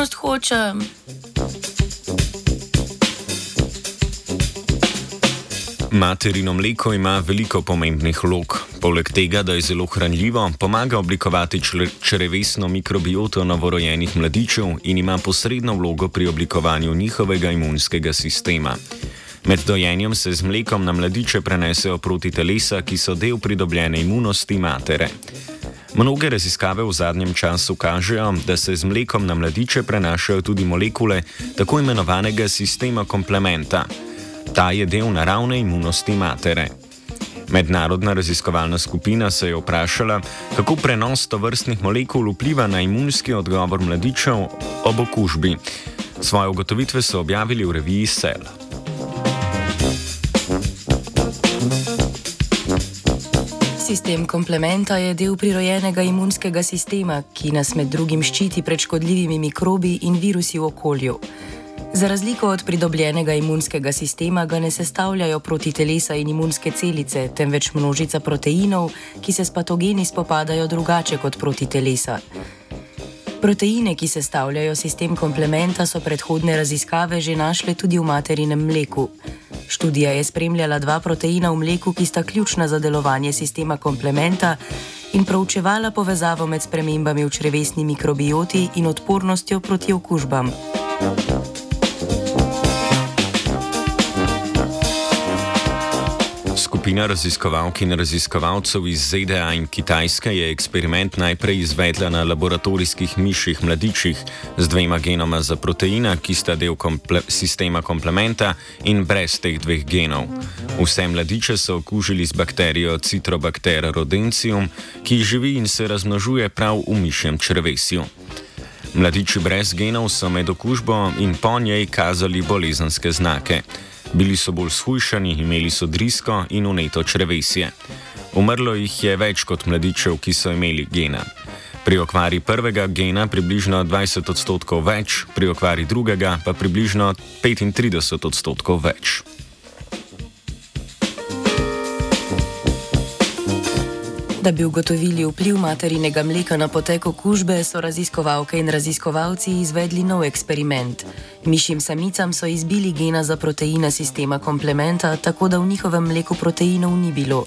odpornost hočem. Materino mleko ima veliko pomembnih vlog. Poleg tega, da je zelo hranljivo, pomaga oblikovati črevesno mikrobioto novorojenih mladičev in ima posredno vlogo pri oblikovanju njihovega imunskega sistema. Med dojenjem se z mlekom na mladiče prenesejo proti telesa, ki so del pridobljene imunosti matere. Mnoge raziskave v zadnjem času kažejo, da se z mlekom na mladiče prenašajo tudi molekule tako imenovanega sistema komplementa. Ta je del naravne imunosti matere. Mednarodna raziskovalna skupina se je vprašala, kako prenos tovrstnih molekul vpliva na imunski odgovor mladičev ob okužbi. Svoje ugotovitve so objavili v reviji Cell. Sistem komplementa je del prirojenega imunskega sistema, ki nas med drugim ščiti pred škodljivimi mikrobi in virusi v okolju. Za razliko od pridobljenega imunskega sistema ga ne sestavljajo proti telesa in imunske celice, temveč množica proteinov, ki se s patogeni spopadajo drugače kot proti telesa. Proteine, ki sestavljajo sistem komplementa, so predhodne raziskave že našle tudi v materinem mleku. Študija je spremljala dva proteina v mleku, ki sta ključna za delovanje sistema komplementa in proučevala povezavo med spremembami v črevesni mikrobioti in odpornostjo proti okužbam. Skupina raziskovalk in raziskovalcev iz ZDA in Kitajske je eksperiment najprej izvedla na laboratorijskih miših mladičih z dvema genoma za proteina, ki sta del komple sistema komplementa in brez teh dveh genov. Vse mladiče so okužili z bakterijo Citrobacter rodencium, ki živi in se razmnožuje prav v mišjem črvesju. Mladiči brez genov so med okužbo in po njej kazali bolezenske znake. Bili so bolj shujšani, imeli so drisko in uneto črevesje. Umrlo jih je več kot mladičev, ki so imeli gena. Pri okvari prvega gena približno 20 odstotkov več, pri okvari drugega pa približno 35 odstotkov več. Da bi ugotovili vpliv materinega mleka na potek okužbe, so raziskovalke in raziskovalci izvedli nov eksperiment. Mišjim samicam so izbili gena za proteina sistema komplementa, tako da v njihovem mleku proteinov ni bilo.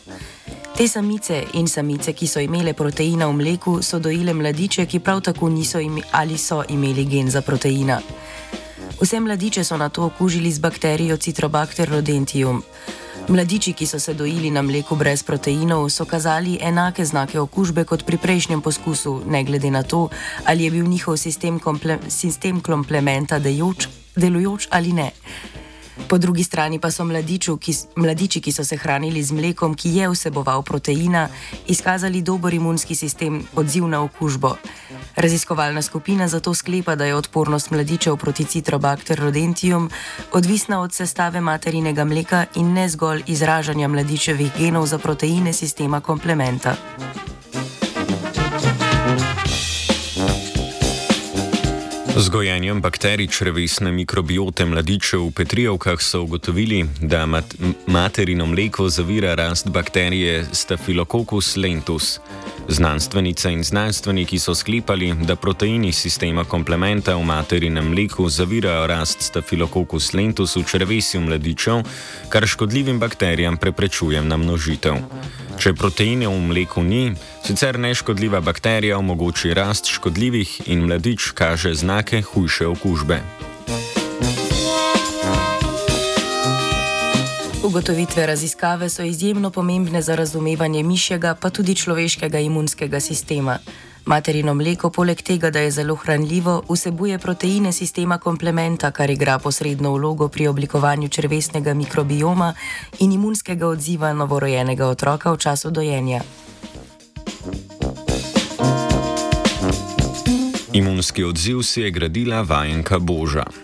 Te samice in samice, ki so imele proteina v mleku, so dojile mladiče, ki prav tako niso imeli ali so imeli gen za proteina. Vse mladiče so na to okužili z bakterijo Citrobacter rodentium. Mladiči, ki so se dojili na mleku brez proteinov, so kazali enake znake okužbe kot pri prejšnjem poskusu, ne glede na to, ali je bil njihov sistem, komple sistem komplementa dejoč, delujoč ali ne. Po drugi strani pa so mladiču, ki, mladiči, ki so se hranili z mlekom, ki je vseboval proteina, izkazali dober imunski sistem odziv na okužbo. Raziskovalna skupina zato sklepa, da je odpornost mladičev proti citrobakter rodentium odvisna od sestave materinega mleka in ne zgolj izražanja mladičevih genov za proteine sistema komplementa. Z gojenjem bakterij črvesne mikrobiote mladičev v petrijovkah so ugotovili, da mat materino mleko zavira rast bakterije Staphylococcus lentus. Znanstvenice in znanstveniki so sklepali, da proteini sistema komplementa v materinem mleku zavirajo rast Staphylococcus lentus v črvesju mladičev, kar škodljivim bakterijam preprečuje namnožitev. Če proteine v mleku ni, sicer neškodljiva bakterija omogoči rast škodljivih in mladič kaže znake hujše okužbe. Ugotovitve raziskave so izjemno pomembne za razumevanje mišjega, pa tudi človeškega imunskega sistema. Materino mleko, poleg tega, da je zelo hranljivo, vsebuje proteine sistema komplementa, kar igra posredno vlogo pri oblikovanju črvesnega mikrobioma in imunskega odziva novorojenega otroka v času dojenja. Imunski odziv si je gradila vajenka Boža.